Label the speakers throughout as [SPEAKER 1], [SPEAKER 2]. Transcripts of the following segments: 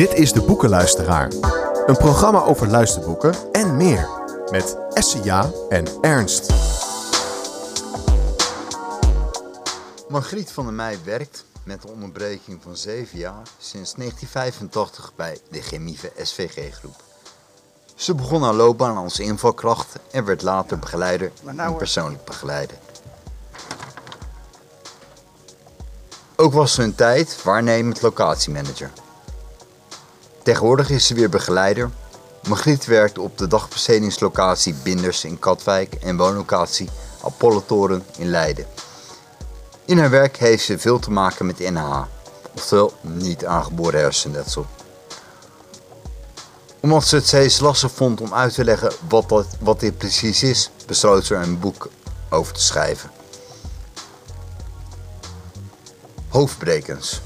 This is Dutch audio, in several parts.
[SPEAKER 1] Dit is De Boekenluisteraar. Een programma over luisterboeken en meer. Met Essia en Ernst.
[SPEAKER 2] Margriet van der Meij werkt met een onderbreking van 7 jaar sinds 1985 bij de Chemieve SVG groep. Ze begon haar loopbaan als invalkracht en werd later begeleider en persoonlijk begeleider. Ook was ze een tijd waarnemend locatiemanager. Tegenwoordig is ze weer begeleider. Margriet werkt op de dagbestedingslocatie Binders in Katwijk en woonlocatie Apollotoren in Leiden. In haar werk heeft ze veel te maken met NH, oftewel niet aangeboren hersenletsel. Omdat ze het steeds lastig vond om uit te leggen wat, dat, wat dit precies is, besloot ze er een boek over te schrijven. Hoofdbrekens.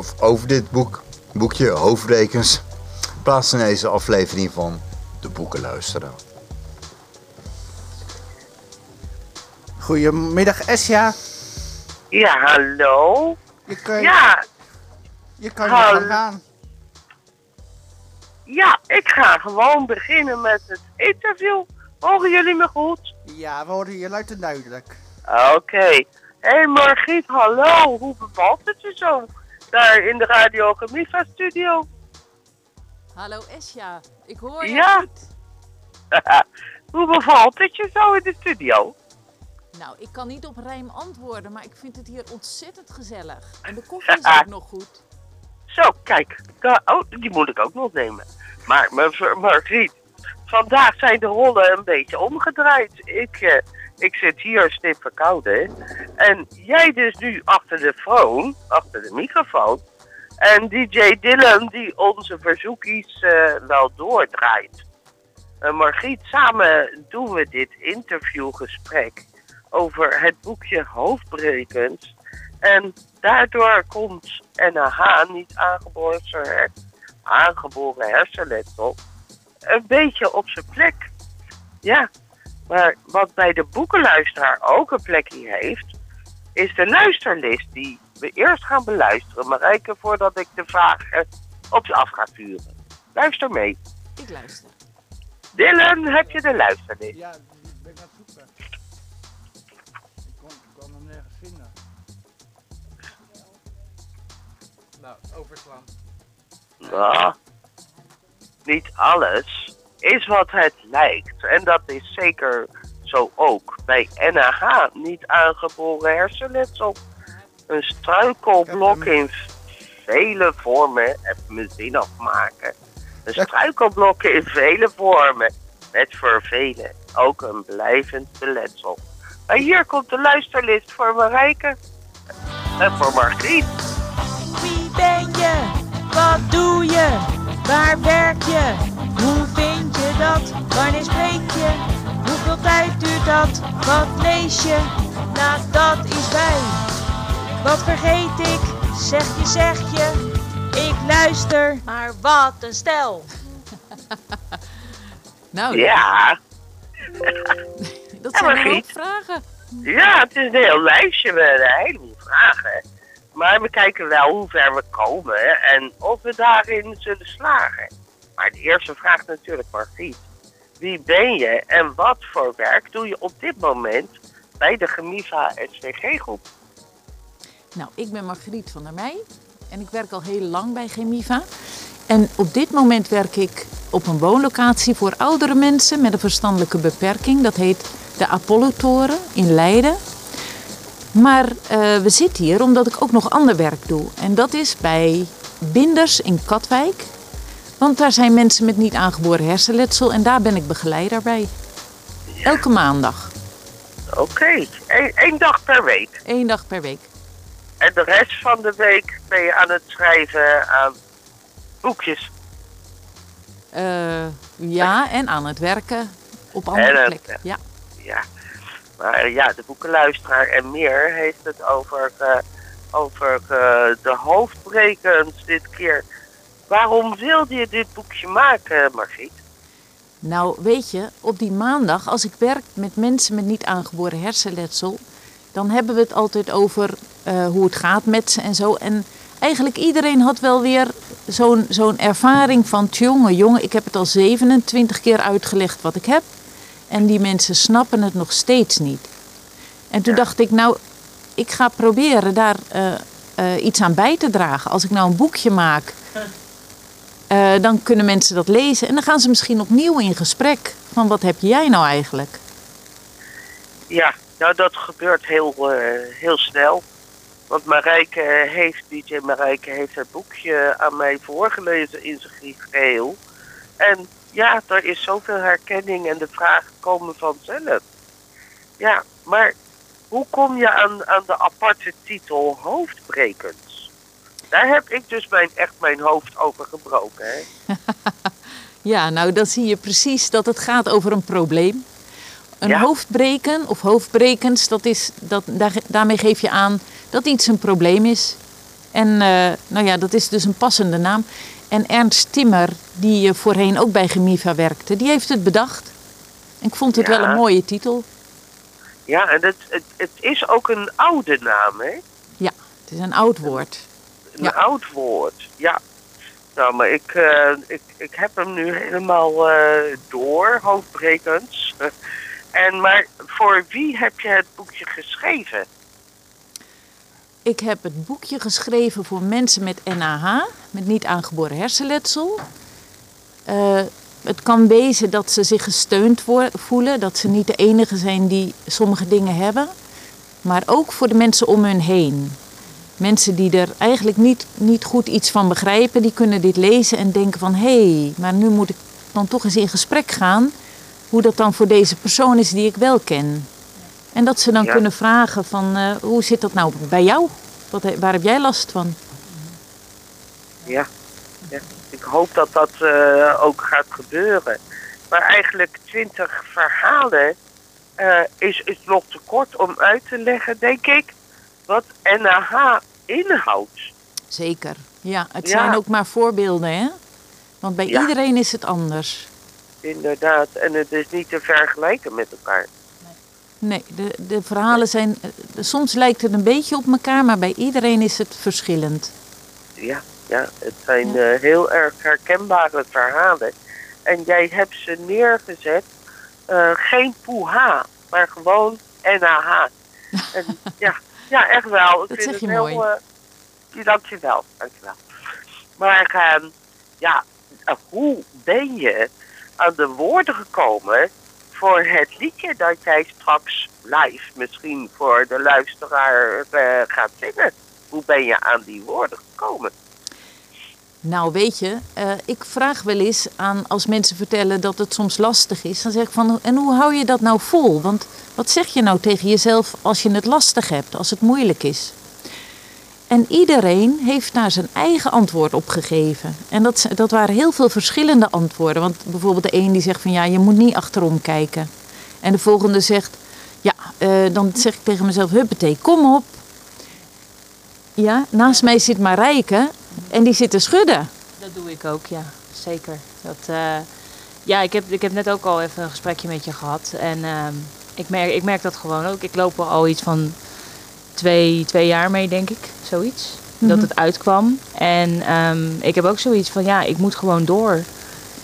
[SPEAKER 2] Of over dit boek, boekje Hoofdbrekens, plaatst in deze aflevering van De Boekenluisteraar.
[SPEAKER 3] Goedemiddag Esja.
[SPEAKER 4] Ja, hallo?
[SPEAKER 3] Je kan,
[SPEAKER 4] Ja,
[SPEAKER 3] je kan je gaan.
[SPEAKER 4] ja, ik ga gewoon beginnen met het interview. Horen jullie me goed?
[SPEAKER 3] Ja, we horen je luid en duidelijk.
[SPEAKER 4] Oké. Hé hey Margriet, hallo. Hoe bevalt het je zo? Daar in de Radio Gemiva studio.
[SPEAKER 5] Hallo Esja, ik hoor je
[SPEAKER 4] Ja.
[SPEAKER 5] goed.
[SPEAKER 4] Hoe bevalt het je zo in de studio?
[SPEAKER 5] Nou, ik kan niet op rijm antwoorden, maar ik vind het hier ontzettend gezellig. En de koffie is ook nog goed.
[SPEAKER 4] Zo, kijk. Oh, die moet ik ook nog nemen. Maar, Margriet, vandaag zijn de rollen een beetje omgedraaid. Ik, eh, ik zit hier stip verkouden. En jij dus nu achter de phone, achter de microfoon. En DJ Dylan die onze verzoekjes eh, wel doordraait. En Margriet, samen doen we dit interviewgesprek over het boekje Hoofdbrekens. En daardoor komt NAH, niet aangeboren, her, aangeboren hersenletsel, een beetje op zijn plek. Ja, maar wat bij de boekenluisteraar ook een plekje heeft, is de luisterlist die we eerst gaan beluisteren. Marijke, voordat ik de vragen op ze af ga vuren. Luister mee.
[SPEAKER 5] Ik luister.
[SPEAKER 4] Dylan, heb je de luisterlist?
[SPEAKER 3] Ja, die ben ik aan het zoeken. Ik kon, ik kon hem nergens vinden. Nou, overslaan.
[SPEAKER 4] Nou, niet alles is wat het lijkt. En dat is zeker zo ook bij NAH, niet aangeboren hersenletsel. Een struikelblok in vele vormen, even mijn zin afmaken. Een struikelblok in vele vormen, met voor velen ook een blijvend beletsel. Maar hier komt de luisterlist voor Marijke en voor Margriet.
[SPEAKER 6] Wie ben je? Wat doe je? Waar werk je? Hoe dat? Wanneer spreek je? Hoeveel tijd duurt dat? Wat lees je? Nou, dat is wij. Wat vergeet ik? Zeg je, zeg je. Ik luister, maar wat een stel.
[SPEAKER 5] Nou,
[SPEAKER 4] Ja,
[SPEAKER 5] dat
[SPEAKER 4] Ja,
[SPEAKER 5] zijn hoop
[SPEAKER 4] Giet.
[SPEAKER 5] vragen.
[SPEAKER 4] Ja, het is een heel lijstje met een heleboel vragen. Maar we kijken wel hoe ver we komen en of we daarin zullen slagen. Maar de eerste vraag natuurlijk, Margriet. Wie ben je en wat voor werk doe je op dit moment bij de Gemiva SVG-groep?
[SPEAKER 5] Nou, ik ben Margriet van der Meij en ik werk al heel lang bij Chemiva. En op dit moment werk ik op een woonlocatie voor oudere mensen met een verstandelijke beperking. Dat heet de Apollo-toren in Leiden. Maar eh, we zitten hier omdat ik ook nog ander werk doe. En dat is bij Binders in Katwijk. Want daar zijn mensen met niet aangeboren hersenletsel en daar ben ik begeleider bij. Elke maandag,
[SPEAKER 4] Oké, Eén- één dag per week.
[SPEAKER 5] één dag per week.
[SPEAKER 4] En de rest van de week ben je aan het schrijven aan boekjes.
[SPEAKER 5] Eh, ja, en aan het werken op andere plekken. Ja.
[SPEAKER 4] Ja, maar ja, de boekenluisteraar en meer heeft het over, eh, over eh, de hoofdbrekens dit keer. Waarom wilde je dit boekje maken, Margriet?
[SPEAKER 5] Nou, weet je, op die maandag, als ik werk met mensen met niet aangeboren hersenletsel, dan hebben we het altijd over eh, hoe het gaat met ze en zo. En eigenlijk iedereen had wel weer zo'n zo'n ervaring van... jongen, jongen, ik heb het al 27 keer uitgelegd wat ik heb. En die mensen snappen het nog steeds niet. En toen dacht ik, nou, ik ga proberen daar eh, eh, iets aan bij te dragen. Als ik nou een boekje maak, eh, dan kunnen mensen dat lezen. En dan gaan ze misschien opnieuw in gesprek. Van wat heb jij nou eigenlijk?
[SPEAKER 4] Ja, nou dat gebeurt heel, eh, heel snel. Want Marijke heeft, DJ Marijke heeft het boekje aan mij voorgelezen in zijn geheel. En ja, er is zoveel herkenning en de vragen komen vanzelf. Ja, maar hoe kom je aan, aan de aparte titel hoofdbrekens? Daar heb ik dus mijn, echt mijn hoofd over gebroken. Hè?
[SPEAKER 5] Ja, nou dan zie je precies dat het gaat over een probleem. Een
[SPEAKER 4] Ja.
[SPEAKER 5] hoofdbreken of hoofdbrekens, dat is, dat, daar, daarmee geef je aan dat iets een probleem is. En eh, nou ja, dat is dus een passende naam. En Ernst Timmer, die voorheen ook bij Gemiva werkte, die heeft het bedacht. En ik vond het
[SPEAKER 4] Ja.
[SPEAKER 5] wel een mooie titel.
[SPEAKER 4] Ja, en het, het, het is ook een oude naam, hè?
[SPEAKER 5] Ja, het is een oud woord.
[SPEAKER 4] Een
[SPEAKER 5] Ja.
[SPEAKER 4] oud woord, ja. Nou, maar ik, eh, ik, ik heb hem nu helemaal eh, door, hoofdbrekens. en, maar voor wie heb je het boekje geschreven?
[SPEAKER 5] Ik heb het boekje geschreven voor mensen met NAH, met niet aangeboren hersenletsel. Eh, het kan wezen dat ze zich gesteund voelen, dat ze niet de enige zijn die sommige dingen hebben. Maar ook voor de mensen om hun heen. Mensen die er eigenlijk niet, niet goed iets van begrijpen, die kunnen dit lezen en denken van... hé, hey, maar nu moet ik dan toch eens in gesprek gaan hoe dat dan voor deze persoon is die ik wel ken. En dat ze dan
[SPEAKER 4] Ja.
[SPEAKER 5] kunnen vragen van eh, hoe zit dat nou bij jou? Wat, waar heb jij last van?
[SPEAKER 4] Ja. ja. Ik hoop dat dat eh, ook gaat gebeuren. Maar eigenlijk twintig verhalen eh, is, is nog te kort om uit te leggen, denk ik, wat NAH inhoudt.
[SPEAKER 5] Zeker. Ja, het
[SPEAKER 4] Ja.
[SPEAKER 5] zijn ook maar voorbeelden, hè? Want bij
[SPEAKER 4] Ja.
[SPEAKER 5] iedereen is het anders.
[SPEAKER 4] Inderdaad, en het is niet te vergelijken met elkaar.
[SPEAKER 5] Nee, de, de verhalen zijn. eh, Soms lijkt het een beetje op elkaar, maar bij iedereen is het verschillend.
[SPEAKER 4] Ja, ja het zijn eh, heel erg herkenbare verhalen. En jij hebt ze neergezet, eh, geen poeha, maar gewoon NAH. En ja, ja, echt wel. Ik
[SPEAKER 5] Dat
[SPEAKER 4] vind
[SPEAKER 5] zeg
[SPEAKER 4] het
[SPEAKER 5] je
[SPEAKER 4] heel,
[SPEAKER 5] mooi.
[SPEAKER 4] ja, dankjewel, dankjewel. Maar ehm, ja, eh, hoe ben je aan de woorden gekomen voor het liedje dat jij straks live misschien voor de luisteraar eh, gaat zingen? Hoe ben je aan die woorden gekomen?
[SPEAKER 5] Nou, weet je, eh, ik vraag wel eens aan als mensen vertellen dat het soms lastig is. Dan zeg ik van, en hoe hou je dat nou vol? Want wat zeg je nou tegen jezelf als je het lastig hebt, als het moeilijk is? En iedereen heeft daar zijn eigen antwoord op gegeven. En dat, dat waren heel veel verschillende antwoorden. Want bijvoorbeeld de een die zegt van ja, je moet niet achterom kijken. En de volgende zegt, ja, eh, dan zeg ik tegen mezelf, huppatee, kom op. Ja, naast mij zit Marijke en die zit te schudden.
[SPEAKER 6] Dat doe ik ook, ja. Zeker. Dat, eh, ja, ik heb, ik heb net ook al even een gesprekje met je gehad. En ehm, ik, merk, ik merk dat gewoon ook. Ik loop er al iets van twee, twee jaar mee, denk ik. Zoiets. Dat
[SPEAKER 5] Mhm.
[SPEAKER 6] het uitkwam. En ehm, ik heb ook zoiets van, ja, ik moet gewoon door.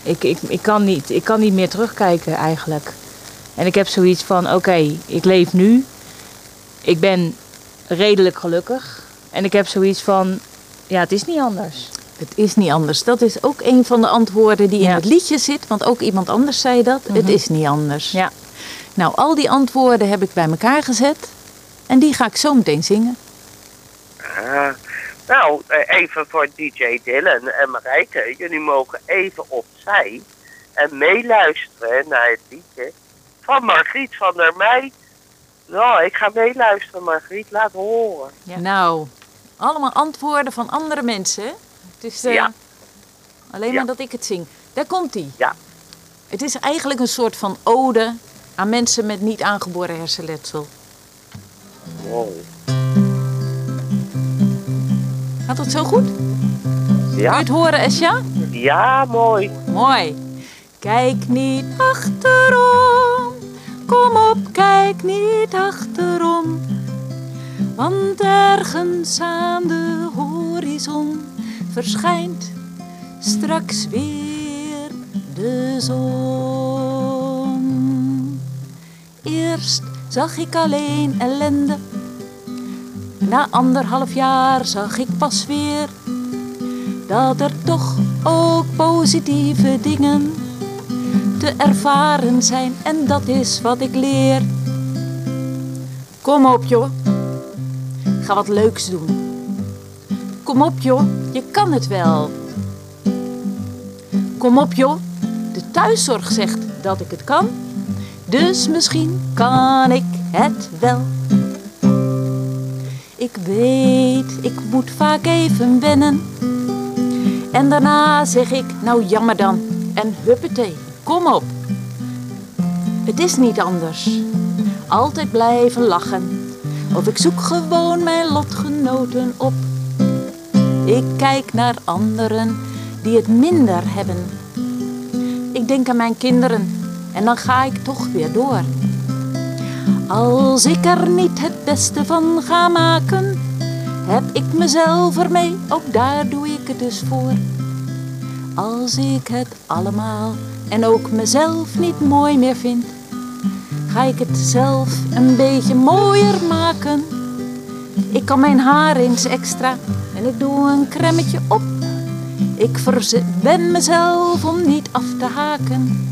[SPEAKER 6] Ik, ik, ik, kan niet, ik kan niet meer terugkijken eigenlijk. En ik heb zoiets van, oké, ik leef nu. Ik ben redelijk gelukkig. En ik heb zoiets van, ja, het is niet anders.
[SPEAKER 5] Het is niet anders. Dat is ook een van de antwoorden die in het liedje zit. Want ook iemand anders zei dat. Het
[SPEAKER 6] Mhm.
[SPEAKER 5] is niet anders.
[SPEAKER 6] Ja.
[SPEAKER 5] Nou, al die antwoorden heb ik bij elkaar gezet. En die ga ik zo meteen zingen.
[SPEAKER 4] Ah, nou, eh, even voor DJ Dylan en Marijke. Jullie mogen even opzij en meeluisteren naar het liedje van Margriet van der Meij. Nou, ik ga meeluisteren, Margriet. Laat horen.
[SPEAKER 6] Ja.
[SPEAKER 5] Nou, allemaal antwoorden van andere mensen. Het is eh,
[SPEAKER 4] Ja.
[SPEAKER 5] alleen
[SPEAKER 4] Ja.
[SPEAKER 5] maar dat ik het zing. Daar komt ie.
[SPEAKER 4] Ja.
[SPEAKER 5] Het is eigenlijk een soort van ode aan mensen met niet aangeboren hersenletsel.
[SPEAKER 4] Wow.
[SPEAKER 5] Gaat dat zo goed? Kun je
[SPEAKER 4] Ja,
[SPEAKER 5] het horen, Esja?
[SPEAKER 4] ja, mooi.
[SPEAKER 5] Mooi. Kijk niet achterom. Kom op, kijk niet achterom. Want ergens aan de horizon verschijnt straks weer de zon. Eerst zag ik alleen ellende. Na anderhalf jaar zag ik pas weer dat er toch ook positieve dingen te ervaren zijn en dat is wat ik leer. Kom op joh, ga wat leuks doen. Kom op joh, je kan het wel. Kom op joh, de thuiszorg zegt dat ik het kan. Dus misschien kan ik het wel. Ik weet, ik moet vaak even wennen. En daarna zeg ik, nou jammer dan. En huppatee, kom op. Het is niet anders. Altijd blijven lachen. Of ik zoek gewoon mijn lotgenoten op. Ik kijk naar anderen die het minder hebben. Ik denk aan mijn kinderen en dan ga ik toch weer door. Als ik er niet het beste van ga maken, heb ik mezelf ermee, ook daar doe ik het dus voor. Als ik het allemaal en ook mezelf niet mooi meer vind, ga ik het zelf een beetje mooier maken. Ik kan mijn haar eens extra en ik doe een kremmetje op. Ik ben mezelf om niet af te haken.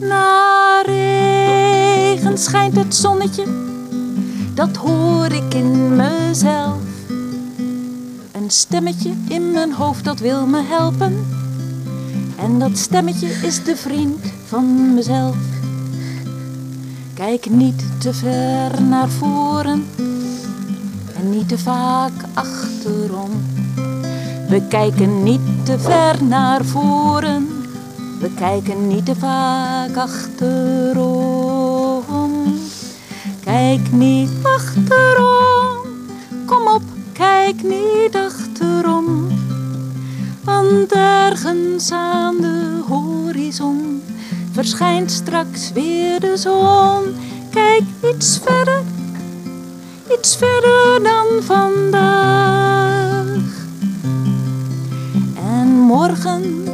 [SPEAKER 5] Na regen schijnt het zonnetje, dat hoor ik in mezelf. Een stemmetje in mijn hoofd dat wil me helpen. En dat stemmetje is de vriend van mezelf. Kijk niet te ver naar voren en niet te vaak achterom. We kijken niet te ver naar voren, we kijken niet te vaak achterom. Kijk niet achterom, kom op, kijk niet achterom. Want ergens aan de horizon verschijnt straks weer de zon. Kijk iets verder, iets verder dan vandaag. En morgen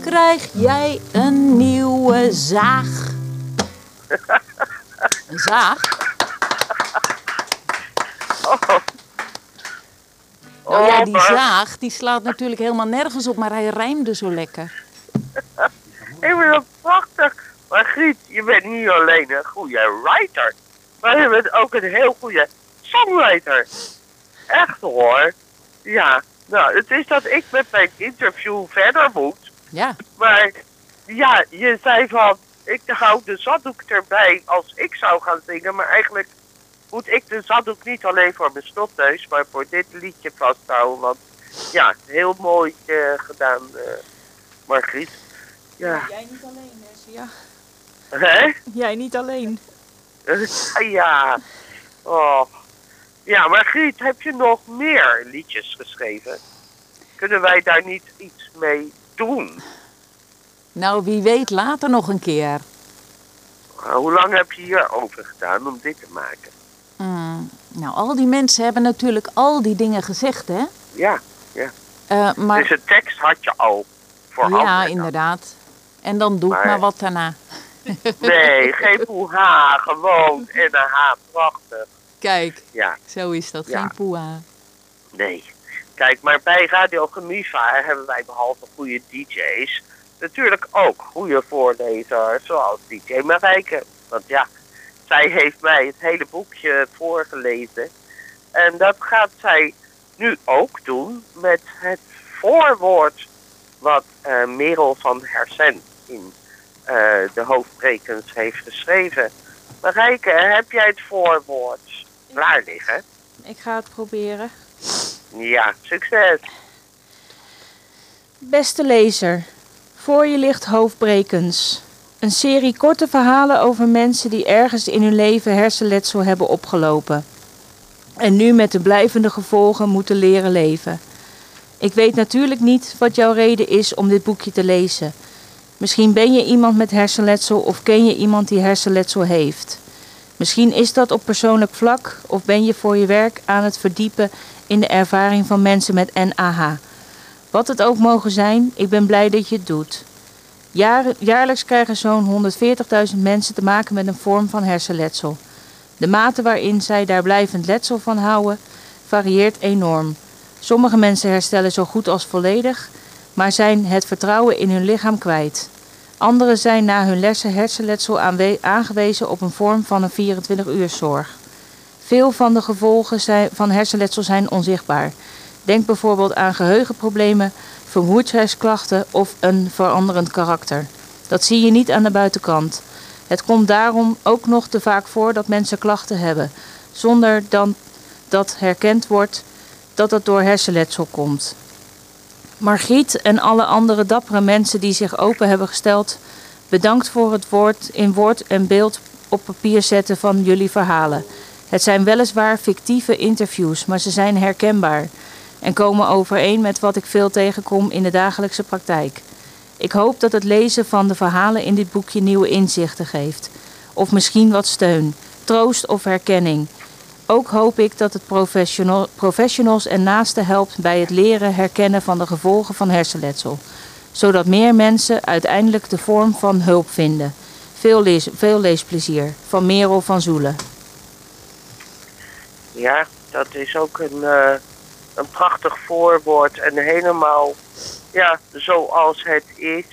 [SPEAKER 5] krijg jij een nieuwe zaag. Een zaag? Nou ja, die
[SPEAKER 4] Oh, maar-
[SPEAKER 5] zaag die slaat natuurlijk helemaal nergens op, maar hij rijmde zo lekker.
[SPEAKER 4] Ik dat prachtig. Maar Griet, je bent niet alleen een goede writer, maar je bent ook een heel goede songwriter. Echt hoor. Ja, nou, het is dat ik met mijn interview verder moet.
[SPEAKER 5] Ja,
[SPEAKER 4] Maar ja, je zei van, ik hou de zaddoek erbij als ik zou gaan zingen. Maar eigenlijk moet ik de zaddoek niet alleen voor mijn snotneus, maar voor dit liedje vasthouden. Want ja, heel mooi eh, gedaan, eh Margriet. Ja.
[SPEAKER 6] Jij niet alleen.
[SPEAKER 4] Hè?
[SPEAKER 6] Jij niet alleen.
[SPEAKER 4] ja. Oh. Ja, maar Griet, heb je nog meer liedjes geschreven? Kunnen wij daar niet iets mee doen?
[SPEAKER 5] nou wie weet later nog een keer.
[SPEAKER 4] Uh, hoe lang heb je hierover gedaan om dit te maken?
[SPEAKER 5] Mm, nou, al die mensen hebben natuurlijk al die dingen gezegd, hè?
[SPEAKER 4] Ja,
[SPEAKER 5] Eh, maar
[SPEAKER 4] dus de tekst had je al voor
[SPEAKER 5] ja, inderdaad. En dan doe ik
[SPEAKER 4] Maar-
[SPEAKER 5] maar wat daarna.
[SPEAKER 4] Nee, geen poeha, gewoon en een ha, prachtig.
[SPEAKER 5] Kijk,
[SPEAKER 4] Ja,
[SPEAKER 5] zo is dat.
[SPEAKER 4] Ja.
[SPEAKER 5] Geen poeha.
[SPEAKER 4] nee. Kijk, maar bij Radio Gemiva hebben wij behalve goede DJ's natuurlijk ook goede voorlezers, zoals DJ Marijke. Want ja, zij heeft mij het hele boekje voorgelezen. En dat gaat zij nu ook doen met het voorwoord wat eh, Merel van Hersen in eh, de hoofdbrekens heeft geschreven. Marijke, heb jij het voorwoord klaar liggen?
[SPEAKER 6] Ik ga het proberen.
[SPEAKER 4] Ja, succes.
[SPEAKER 6] Beste lezer, voor je ligt Hoofdbrekens. Een serie korte verhalen over mensen die ergens in hun leven hersenletsel hebben opgelopen. En nu met de blijvende gevolgen moeten leren leven. Ik weet natuurlijk niet wat jouw reden is om dit boekje te lezen. Misschien ben je iemand met hersenletsel of ken je iemand die hersenletsel heeft. Misschien is dat op persoonlijk vlak of ben je voor je werk aan het verdiepen in de ervaring van mensen met NAH. Wat het ook mogen zijn, ik ben blij dat je het doet. Jaar, jaarlijks krijgen zo'n 140.000 mensen te maken met een vorm van hersenletsel. De mate waarin zij daar blijvend letsel van houden varieert enorm. Sommige mensen herstellen zo goed als volledig, maar zijn het vertrouwen in hun lichaam kwijt. Anderen zijn na hun lessen hersenletsel aangewezen op een vorm van een 24-uurszorg. Veel van de gevolgen van hersenletsel zijn onzichtbaar. Denk bijvoorbeeld aan geheugenproblemen, vermoeidheidsklachten of een veranderend karakter. Dat zie je niet aan de buitenkant. Het komt daarom ook nog te vaak voor dat mensen klachten hebben, zonder dan dat herkend wordt dat het door hersenletsel komt. Margriet en alle andere dappere mensen die zich open hebben gesteld, bedankt voor het woord in woord en beeld op papier zetten van jullie verhalen. Het zijn weliswaar fictieve interviews, maar ze zijn herkenbaar en komen overeen met wat ik veel tegenkom in de dagelijkse praktijk. Ik hoop dat het lezen van de verhalen in dit boekje nieuwe inzichten geeft, of misschien wat steun, troost of herkenning. Ook hoop ik dat het professional, professionals en naasten helpt bij het leren herkennen van de gevolgen van hersenletsel, zodat meer mensen uiteindelijk de vorm van hulp vinden. Veel, lees, veel leesplezier. Van Merel van Zoelen.
[SPEAKER 4] Ja, dat is ook een, eh, een prachtig voorwoord en helemaal ja, zoals het is.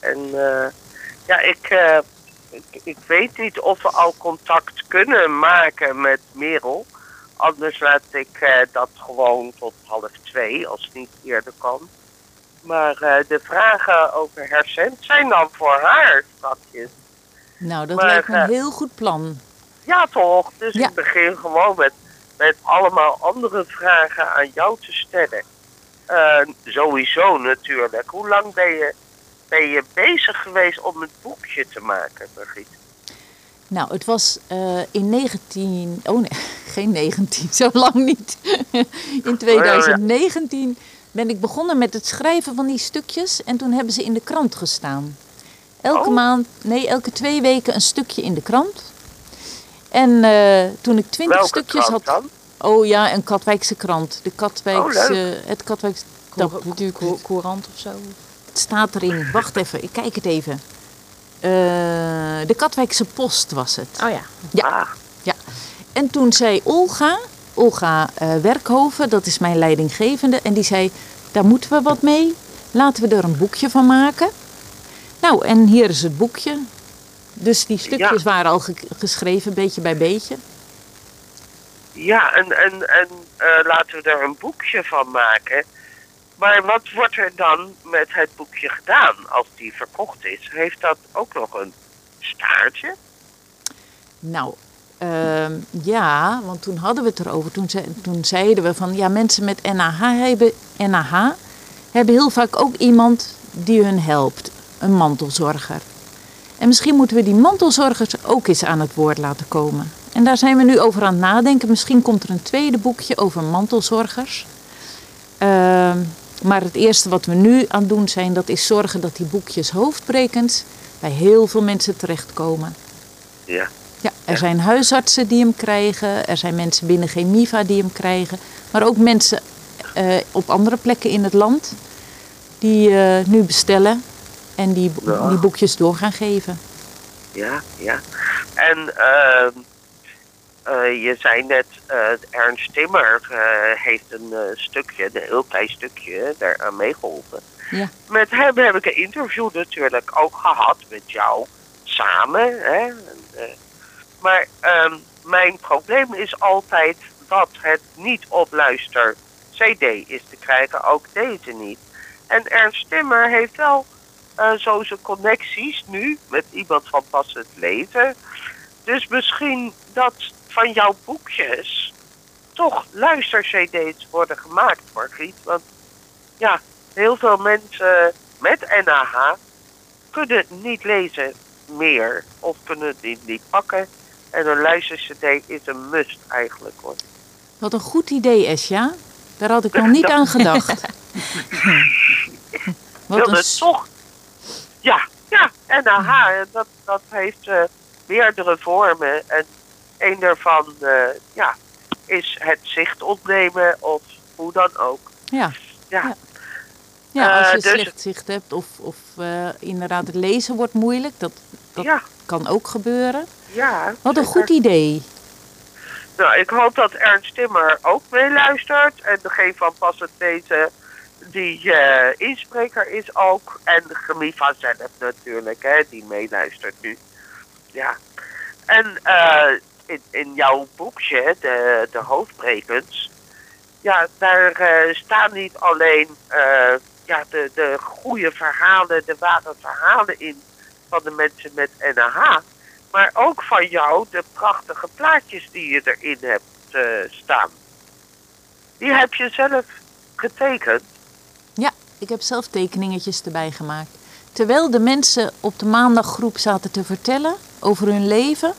[SPEAKER 4] En eh, ja, ik, eh, ik, ik weet niet of we al contact kunnen maken met Merel. Anders laat ik eh, dat gewoon tot half twee, als het niet eerder kan. Maar eh, de vragen over hersen zijn dan voor haar strakjes.
[SPEAKER 5] Nou, dat
[SPEAKER 4] Maar,
[SPEAKER 5] lijkt me
[SPEAKER 4] eh,
[SPEAKER 5] een heel goed plan.
[SPEAKER 4] Ja, toch? Dus
[SPEAKER 5] Ja.
[SPEAKER 4] ik begin gewoon met, met allemaal andere vragen aan jou te stellen. Eh, sowieso natuurlijk. Hoe lang ben je, ben je bezig geweest om het boekje te maken, Margriet?
[SPEAKER 5] Nou, het was eh, in 19... Oh nee, geen 19, zo lang niet. in 2019 ben ik begonnen met het schrijven van die stukjes. En toen hebben ze in de krant gestaan. Elke
[SPEAKER 4] Oh.
[SPEAKER 5] maand, nee, elke twee weken een stukje in de krant. En eh, toen ik twintig
[SPEAKER 4] Welke
[SPEAKER 5] stukjes
[SPEAKER 4] krant
[SPEAKER 5] had...
[SPEAKER 4] dan?
[SPEAKER 5] Oh ja, een Katwijkse krant. De Katwijkse,
[SPEAKER 4] Oh,
[SPEAKER 5] het Katwijkse
[SPEAKER 6] Natuurlijk courant of zo.
[SPEAKER 5] Het staat erin. Wacht even, ik kijk het even. Eh, de Katwijkse Post was het.
[SPEAKER 6] Oh ja.
[SPEAKER 5] Ja.
[SPEAKER 4] Ah,
[SPEAKER 5] En toen zei Olga, Olga eh, Werkhoven, dat is mijn leidinggevende, en die zei: daar moeten we wat mee. Laten we er een boekje van maken. Nou, en hier is het boekje. Dus die stukjes
[SPEAKER 4] Ja.
[SPEAKER 5] waren al ge- geschreven, beetje bij beetje.
[SPEAKER 4] ja, en, en, en eh, laten we er een boekje van maken. Maar wat wordt er dan met het boekje gedaan als die verkocht is? Heeft dat ook nog een staartje?
[SPEAKER 5] Nou, ehm, ja, want toen hadden we het erover. Toen, zei, toen zeiden we van, ja, mensen met NAH hebben, NAH hebben heel vaak ook iemand die hun helpt. Een mantelzorger. En misschien moeten we die mantelzorgers ook eens aan het woord laten komen. En daar zijn we nu over aan het nadenken. Misschien komt er een tweede boekje over mantelzorgers. Ehm, maar het eerste wat we nu aan het doen zijn, dat is zorgen dat die boekjes hoofdbrekend bij heel veel mensen terechtkomen.
[SPEAKER 4] Ja.
[SPEAKER 5] Ja, er zijn huisartsen die hem krijgen, er zijn mensen binnen Chemiva die hem krijgen, maar ook mensen eh, op andere plekken in het land die eh, nu bestellen en die,
[SPEAKER 4] Ja.
[SPEAKER 5] die boekjes door gaan geven.
[SPEAKER 4] Ja, ja. En ehm, eh, je zei net, eh, Ernst Timmer eh, heeft een eh, stukje, een heel klein stukje, daaraan meegeholpen.
[SPEAKER 5] Ja.
[SPEAKER 4] Met hem heb ik een interview natuurlijk ook gehad met jou, samen. Hè? En, eh, maar ehm, mijn probleem is altijd dat het niet op luister CD is te krijgen, ook deze niet. En Ernst Timmer heeft wel eh, zo zijn connecties nu met iemand van pas het lezen. Dus misschien dat van jouw boekjes toch luister-CD's worden gemaakt, Margriet. Want ja, heel veel mensen met NAH kunnen niet lezen meer of kunnen het niet, niet pakken. En een luister-CD is een must eigenlijk hoor.
[SPEAKER 5] Wat een goed idee, Esja. Daar had ik nog niet aan gedacht. Wat een
[SPEAKER 4] het toch. Ja, ja, NAH, dat, dat heeft eh, meerdere vormen. En een daarvan eh, ja, is het zicht ontnemen of hoe dan ook.
[SPEAKER 5] Ja.
[SPEAKER 4] Ja,
[SPEAKER 5] Ja. Ja, als
[SPEAKER 4] Eh,
[SPEAKER 5] je
[SPEAKER 4] dus-
[SPEAKER 5] slecht zicht hebt of, of eh, inderdaad het lezen wordt moeilijk, dat, dat
[SPEAKER 4] ja,
[SPEAKER 5] kan ook gebeuren.
[SPEAKER 4] ja.
[SPEAKER 5] Wat een goed idee.
[SPEAKER 4] Nou, ik hoop dat Ernst Timmer ook meeluistert. En degene van Pas het Lezen, die eh, inspreker is ook. En de Gemiva zelf natuurlijk, hè, die meeluistert nu. Ja. En eh, in, jouw boekje, de, de hoofdbrekens... Ja, daar eh, staan niet alleen eh, ja, de, de goede verhalen, de ware verhalen in... van de mensen met NAH... Maar ook van jou de prachtige plaatjes die je erin hebt eh, staan. Die heb je zelf getekend.
[SPEAKER 5] Ja, ik heb zelf tekeningetjes erbij gemaakt. Terwijl de mensen op de maandaggroep zaten te vertellen over hun leven,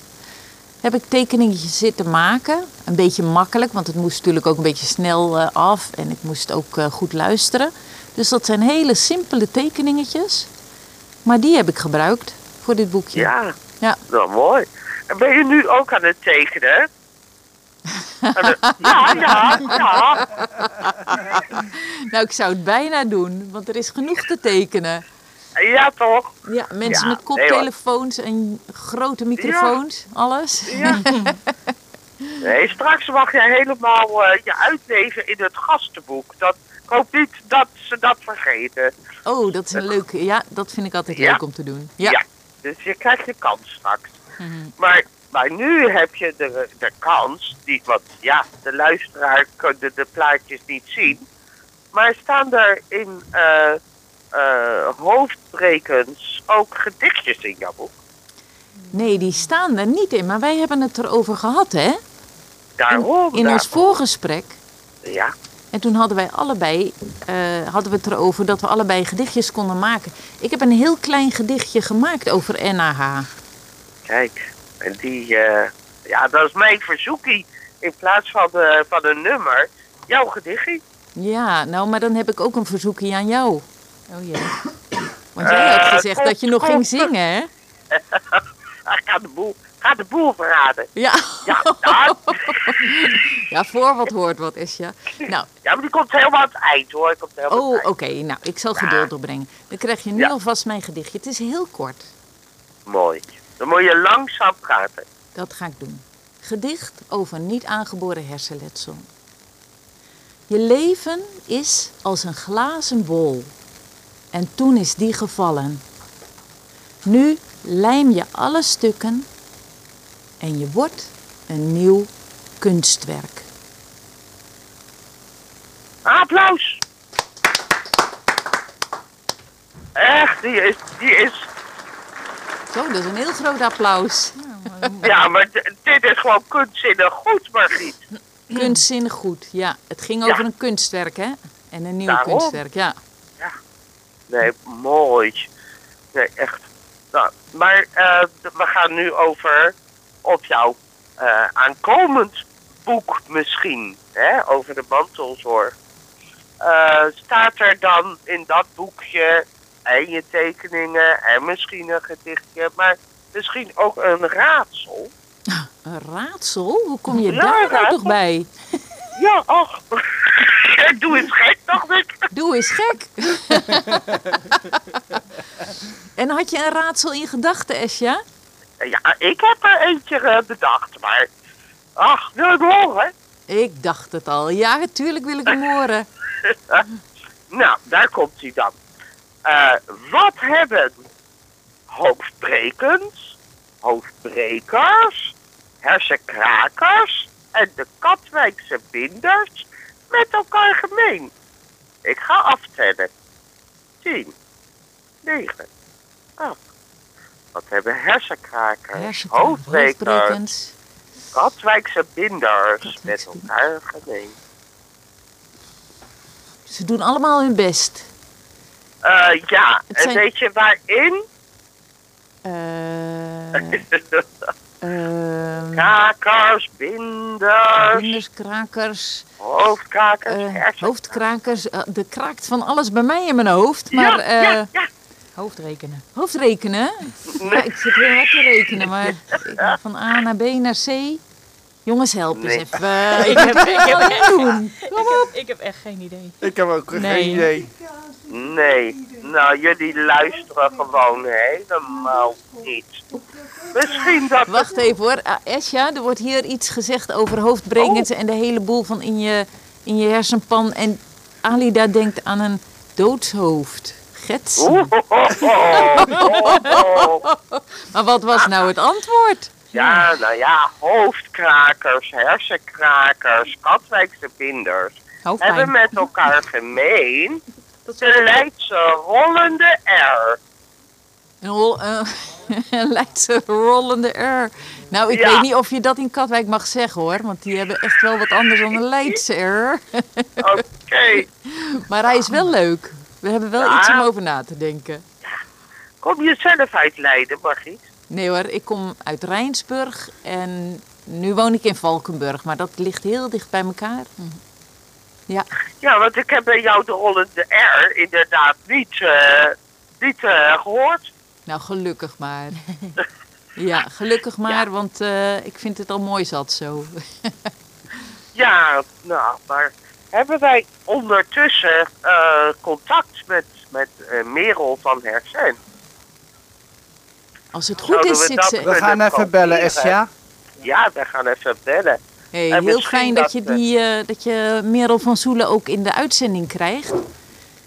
[SPEAKER 5] heb ik tekeningetjes zitten maken. Een beetje makkelijk, want het moest natuurlijk ook een beetje snel eh, af en ik moest ook eh, goed luisteren. Dus dat zijn hele simpele tekeningetjes, maar die heb ik gebruikt voor dit boekje.
[SPEAKER 4] Ja,
[SPEAKER 5] Ja.
[SPEAKER 4] nou mooi. En ben je nu ook aan het tekenen? Ja, ja, ja.
[SPEAKER 5] Nou, ik zou het bijna doen, want er is genoeg te tekenen.
[SPEAKER 4] Ja, toch?
[SPEAKER 5] Ja, mensen
[SPEAKER 4] Ja,
[SPEAKER 5] met
[SPEAKER 4] nee,
[SPEAKER 5] koptelefoons en grote microfoons, alles.
[SPEAKER 4] Ja. Nee, straks mag jij helemaal eh, je uitleven in het gastenboek. Dat, ik hoop niet dat ze dat vergeten.
[SPEAKER 5] Oh, dat is een leuke. Ja, dat vind ik altijd leuk om te doen. Ja.
[SPEAKER 4] dus je krijgt je kans straks.
[SPEAKER 5] Mhm.
[SPEAKER 4] Maar, maar nu heb je de, de kans, die, want ja, de luisteraar kan de, de plaatjes niet zien. Maar staan er in eh, hoofdbrekens ook gedichtjes in jouw boek?
[SPEAKER 5] Nee, die staan er niet in, maar wij hebben het erover gehad, hè? In,
[SPEAKER 4] Daarom.
[SPEAKER 5] in ons
[SPEAKER 4] daarom.
[SPEAKER 5] voorgesprek.
[SPEAKER 4] Ja,
[SPEAKER 5] En toen hadden wij allebei, eh, hadden we het erover dat we allebei gedichtjes konden maken. Ik heb een heel klein gedichtje gemaakt over NAH.
[SPEAKER 4] kijk. En die, eh, ja, dat is mijn verzoekie. In plaats van, eh, van een nummer, jouw gedichtje.
[SPEAKER 5] Ja, nou, maar dan heb ik ook een verzoekje aan jou. Oh ja. Want jij had
[SPEAKER 4] Eh,
[SPEAKER 5] gezegd dat je nog
[SPEAKER 4] kom.
[SPEAKER 5] ging zingen, hè?
[SPEAKER 4] Ga de boel, ga de boel verraden.
[SPEAKER 5] Ja.
[SPEAKER 4] Ja, ja,
[SPEAKER 5] Ja, voor wat hoort wat, Esja. Nou,
[SPEAKER 4] ja, maar die komt helemaal aan het eind hoor. Komt helemaal aan
[SPEAKER 5] Oh, oké. Nou, ik zal
[SPEAKER 4] Ja.
[SPEAKER 5] geduld opbrengen. Dan krijg je nu
[SPEAKER 4] Ja.
[SPEAKER 5] alvast mijn gedichtje. Het is heel kort.
[SPEAKER 4] Mooi. Dan moet je langzaam praten.
[SPEAKER 5] Dat ga ik doen. Gedicht over niet aangeboren hersenletsel. Je leven is als een glazen bol. En toen is die gevallen. Nu lijm je alle stukken en je wordt een nieuw kunstwerk.
[SPEAKER 4] Applaus! Echt, die is, die is,
[SPEAKER 5] Zo, dat is een heel groot applaus.
[SPEAKER 4] ja, maar dit is gewoon kunstzinnig goed, Margriet.
[SPEAKER 5] Kunstzinnig goed, ja. Het ging
[SPEAKER 4] Ja.
[SPEAKER 5] over een kunstwerk, hè? En een nieuw
[SPEAKER 4] Daarom.
[SPEAKER 5] kunstwerk, ja.
[SPEAKER 4] Nee, mooi. Nee, echt. Nou, maar eh, we gaan nu over op jouw eh, aankomend boek misschien, hè, over de mantelzorg. Eh, staat er dan in dat boekje en je tekeningen en misschien een gedichtje, maar misschien ook een raadsel?
[SPEAKER 5] Een raadsel? Hoe kom je
[SPEAKER 4] Ja,
[SPEAKER 5] daar nou toch bij?
[SPEAKER 4] Ja, ach. Doe eens gek, dacht ik.
[SPEAKER 5] Doe eens gek. en had je een raadsel in gedachten, Esja?
[SPEAKER 4] Ja, ik heb er eentje eh, bedacht, maar... Ach, wil het horen?
[SPEAKER 5] Ik dacht het al. Ja, natuurlijk wil ik hem horen.
[SPEAKER 4] Nou, daar komt hij dan. Eh, wat hebben hoofdbrekens, hoofdbrekers, hersenkrakers en de Katwijkse binders met elkaar gemeen? Ik ga aftellen. 10, 9, 8. Wat hebben hersenkrakers,
[SPEAKER 5] Hersenkracht,
[SPEAKER 4] hoofdbrekers. Katwijkse binders met elkaar gemeen?
[SPEAKER 5] Ze doen allemaal hun best.
[SPEAKER 4] Eh, ja,
[SPEAKER 5] Het
[SPEAKER 4] en
[SPEAKER 5] zijn-
[SPEAKER 4] weet je waarin?
[SPEAKER 5] Eh ehm,
[SPEAKER 4] Krakers, binders,
[SPEAKER 5] Vlinders, krakers,
[SPEAKER 4] hoofdkrakers, hersen-
[SPEAKER 5] hoofdkrakers. eh, er kraakt van alles bij mij in mijn hoofd. Maar
[SPEAKER 4] ja,
[SPEAKER 5] eh,
[SPEAKER 4] ja, ja.
[SPEAKER 5] hoofdrekenen. Hoofdrekenen? Ja, ik zit heel hard te rekenen, maar ik- van A naar B naar C. Jongens, help eens
[SPEAKER 4] Nee.
[SPEAKER 5] even. Ik heb ik heb echt doen.
[SPEAKER 6] Ik heb, ik heb echt geen idee.
[SPEAKER 3] Ik heb ook
[SPEAKER 5] Nee.
[SPEAKER 3] geen idee.
[SPEAKER 4] Nee, nou jullie luisteren gewoon helemaal niet. Misschien dat
[SPEAKER 5] Wacht even hoor. Ah, Esja, er wordt hier iets gezegd over hoofdbrekens en de hele boel van in je, in je hersenpan. En Alida denkt aan een doodshoofd. Gets.
[SPEAKER 4] Ho.
[SPEAKER 5] Maar wat was nou het antwoord?
[SPEAKER 4] Ja, nou ja, hoofdkrakers, hersenkrakers, Katwijkse vinders
[SPEAKER 5] Oh,
[SPEAKER 4] hebben met elkaar gemeen
[SPEAKER 6] Dat
[SPEAKER 4] de Leidse rollende R.
[SPEAKER 5] Een, rol, eh, een Leidse rollende R. Nou, ik
[SPEAKER 4] Ja.
[SPEAKER 5] weet niet of je dat in Katwijk mag zeggen hoor. Want die hebben echt wel wat anders dan een Leidse R.
[SPEAKER 4] Oké,
[SPEAKER 5] Maar hij is wel leuk. We hebben wel
[SPEAKER 4] Ja.
[SPEAKER 5] iets om over na te denken.
[SPEAKER 4] kom je zelf uit Leiden, Margriet?
[SPEAKER 5] Nee hoor, ik kom uit Rijnsburg en nu woon ik in Valkenburg. Maar dat ligt heel dicht bij elkaar. Ja,
[SPEAKER 4] Ja, want ik heb bij jou de rollende R inderdaad niet, eh, niet eh, gehoord.
[SPEAKER 5] nou gelukkig maar. Ja, gelukkig maar, want eh, ik vind het al mooi zat zo.
[SPEAKER 4] Ja, nou, maar hebben wij ondertussen eh, contact met, met Merel van Hersen?
[SPEAKER 5] Als het goed
[SPEAKER 4] Zouden
[SPEAKER 5] is,
[SPEAKER 4] we
[SPEAKER 5] zit ze...
[SPEAKER 3] We gaan even bellen? Esja.
[SPEAKER 4] Ja, we gaan even bellen.
[SPEAKER 5] Hey, heel fijn dat
[SPEAKER 4] dat
[SPEAKER 5] je,
[SPEAKER 4] we-
[SPEAKER 5] die, eh, dat je Merel van Soelen ook in de uitzending krijgt.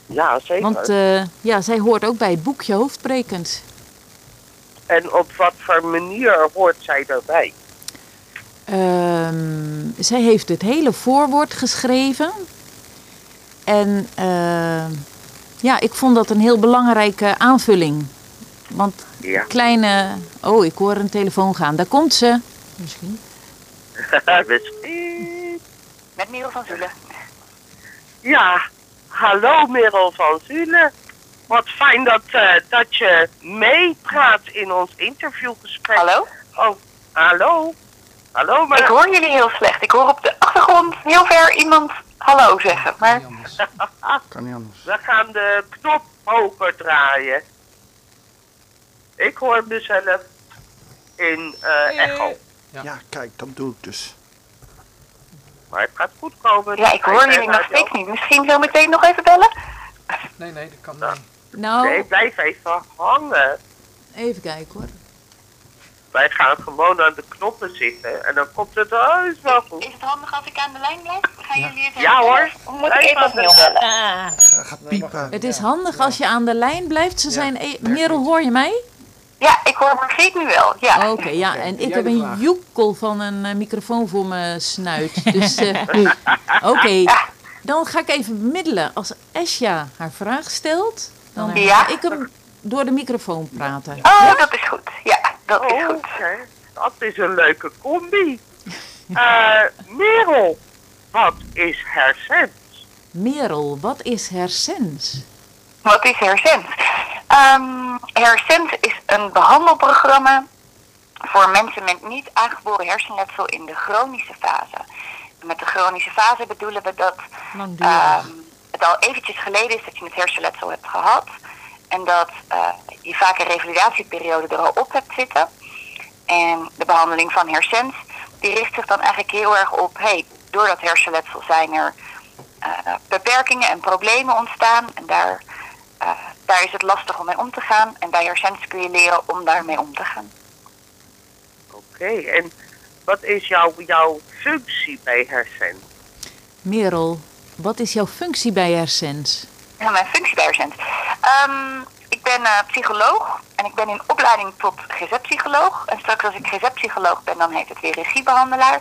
[SPEAKER 4] Ja, zeker.
[SPEAKER 5] Want eh, ja, zij hoort ook bij het boekje Hoofdbrekend.
[SPEAKER 4] En op wat voor manier hoort zij erbij?
[SPEAKER 5] Ehm, zij heeft het hele voorwoord geschreven. En ehm, ja, ik vond dat een heel belangrijke aanvulling. Want
[SPEAKER 4] Ja.
[SPEAKER 5] kleine... Oh, ik hoor een telefoon gaan. Daar komt ze. Misschien.
[SPEAKER 7] Met Merel van Zulen.
[SPEAKER 4] Ja, hallo Merel van Zule. Wat fijn dat, eh, dat je meepraat in ons interviewgesprek.
[SPEAKER 7] Hallo?
[SPEAKER 4] Oh, hallo. Hallo, maar...
[SPEAKER 7] Ik hoor jullie heel slecht. Ik hoor op de achtergrond heel ver iemand hallo zeggen. Maar
[SPEAKER 3] Kan niet anders.
[SPEAKER 4] We gaan de knop hoger draaien. Ik hoor mezelf in eh, echo.
[SPEAKER 3] Ja, kijk, dat doe ik dus.
[SPEAKER 4] Maar het gaat goed komen.
[SPEAKER 7] ja, ik hoor jullie nog steeds niet. Misschien zo meteen nog even bellen?
[SPEAKER 8] Nee, nee, dat kan
[SPEAKER 4] Ja.
[SPEAKER 8] niet.
[SPEAKER 5] Nou,
[SPEAKER 4] Nee, blijf even hangen.
[SPEAKER 5] even kijken hoor.
[SPEAKER 4] Wij gaan gewoon aan de knoppen zitten en dan komt het heus wel goed.
[SPEAKER 7] Is het handig als ik aan de lijn blijf? Gaan jullie even
[SPEAKER 4] Ja hoor.
[SPEAKER 7] Of moet ik even opnieuw bellen?
[SPEAKER 3] Ga- Gaat piepen.
[SPEAKER 5] Het is handig als je aan de lijn blijft. Ze zijn e- Merel, hoor je mij?
[SPEAKER 7] Ja, ik hoor Margriet nu wel. Ja.
[SPEAKER 5] Oké, ja. En ik heb een joekel van een eh, microfoon voor mijn snuit. Dus, eh, oké. Dan ga ik even bemiddelen. Als Esja haar vraag stelt, dan
[SPEAKER 7] Ja.
[SPEAKER 5] ga ik hem door de microfoon praten.
[SPEAKER 7] Oh, dat is goed. Ja, dat is
[SPEAKER 4] Oh,
[SPEAKER 7] goed.
[SPEAKER 4] oké. Dat is een leuke combi. Eh Merel, wat is hersens?
[SPEAKER 5] Merel, wat is hersens?
[SPEAKER 7] Wat is Hersens? Ehm Hersens is een behandelprogramma voor mensen met niet aangeboren hersenletsel in de chronische fase. Met de chronische fase bedoelen we dat ehm, het al eventjes geleden is dat je het hersenletsel hebt gehad. En dat eh, je vaak een revalidatieperiode er al op hebt zitten. En de behandeling van hersens, die richt zich dan eigenlijk heel erg op, hey, door dat hersenletsel zijn er eh, beperkingen en problemen ontstaan. En daar, daar is het lastig om mee om te gaan. En bij hersens kun je leren om daarmee om te gaan.
[SPEAKER 4] Oké, en wat is jouw, jouw functie bij hersens?
[SPEAKER 5] Merel, wat is jouw functie bij hersens?
[SPEAKER 7] Ja, mijn functie bij hersens. Ehm, ik ben eh, psycholoog en ik ben in opleiding tot GZ-psycholoog. En straks als ik GZ-psycholoog ben, dan heet het weer regiebehandelaar.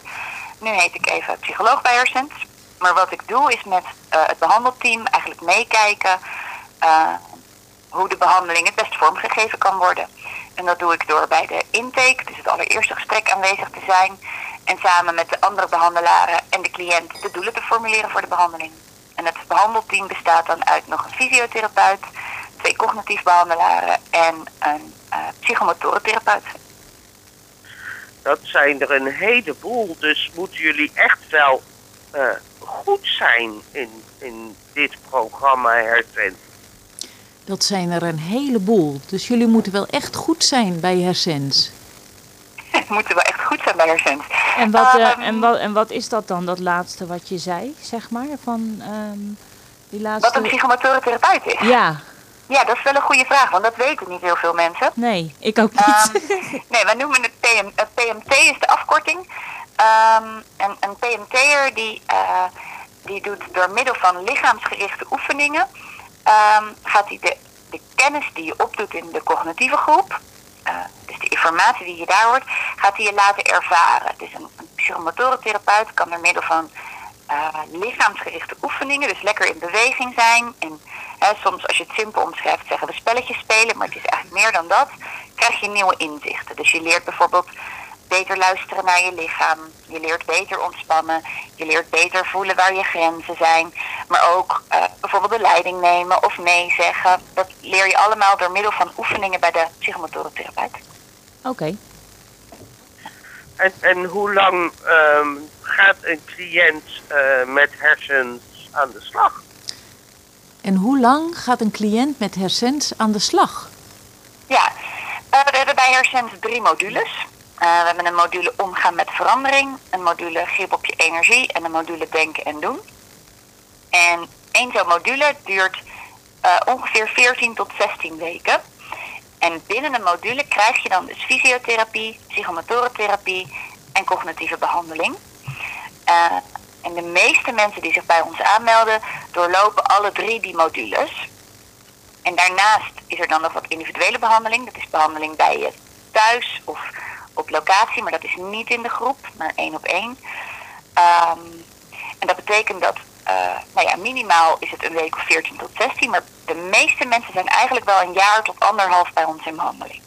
[SPEAKER 7] Nu heet ik even psycholoog bij hersens. Maar wat ik doe is met eh, het behandelteam eigenlijk meekijken eh, hoe de behandeling het best vormgegeven kan worden. En dat doe ik door bij de intake, dus het allereerste gesprek aanwezig te zijn. En samen met de andere behandelaren en de cliënt de doelen te formuleren voor de behandeling. En het behandelteam bestaat dan uit nog een fysiotherapeut, twee cognitief behandelaren en een eh psychomotorentherapeut.
[SPEAKER 4] Dat zijn er een heleboel, dus moeten jullie echt wel eh, goed zijn in, in dit programma Hersens.
[SPEAKER 5] Dat zijn er een heleboel. Dus jullie moeten wel echt goed zijn bij hersens.
[SPEAKER 7] moeten wel echt goed zijn bij Hersens.
[SPEAKER 6] En wat, eh,
[SPEAKER 7] Ehm,
[SPEAKER 6] en, wat, en wat is dat dan, dat laatste wat je zei, zeg maar? Van ehm, die laatste...
[SPEAKER 7] Wat een psychomotoren therapeut is?
[SPEAKER 6] Ja,
[SPEAKER 7] Ja, dat is wel een goede vraag, want dat weten niet heel veel mensen.
[SPEAKER 6] nee, ik ook niet.
[SPEAKER 7] Ehm, nee, wij noemen het PM, eh, PMT, is de afkorting. Ehm, en een PMT'er die, eh, die doet door middel van lichaamsgerichte oefeningen... ehm, gaat hij de, kennis die je opdoet in de cognitieve groep... eh, dus de informatie die je daar hoort, gaat hij je laten ervaren. Dus een, een psychomotorentherapeut kan door middel van eh, lichaamsgerichte oefeningen, dus lekker in beweging zijn. En soms als je het simpel omschrijft zeggen we spelletjes spelen, maar het is eigenlijk meer dan dat. Krijg je nieuwe inzichten. Dus je leert bijvoorbeeld beter luisteren naar je lichaam. Je leert beter ontspannen. Je leert beter voelen waar je grenzen zijn. Maar ook eh, bijvoorbeeld de leiding nemen of nee zeggen. Dat leer je allemaal door middel van oefeningen bij de psychomotorentherapeut.
[SPEAKER 6] Oké.
[SPEAKER 4] En, en hoe lang ehm, gaat een cliënt eh, met hersens aan de slag?
[SPEAKER 5] En hoe lang gaat een cliënt met hersens aan de slag?
[SPEAKER 7] Ja, eh, we hebben bij Hersens drie modules. Eh, we hebben een module omgaan met verandering, een module grip op je energie en een module denken en doen. En één zo'n module duurt eh, ongeveer 14 tot 16 weken. En binnen een module krijg je dan dus fysiotherapie, psychomotorentherapie en cognitieve behandeling. Eh, en de meeste mensen die zich bij ons aanmelden, doorlopen alle drie die modules. En daarnaast is er dan nog wat individuele behandeling. Dat is behandeling bij je thuis of op locatie, maar dat is niet in de groep, maar één op één. Ehm, en dat betekent dat, eh, nou ja, minimaal is het een week of 14 tot 16, maar de meeste mensen zijn eigenlijk wel een jaar tot anderhalf bij ons in behandeling.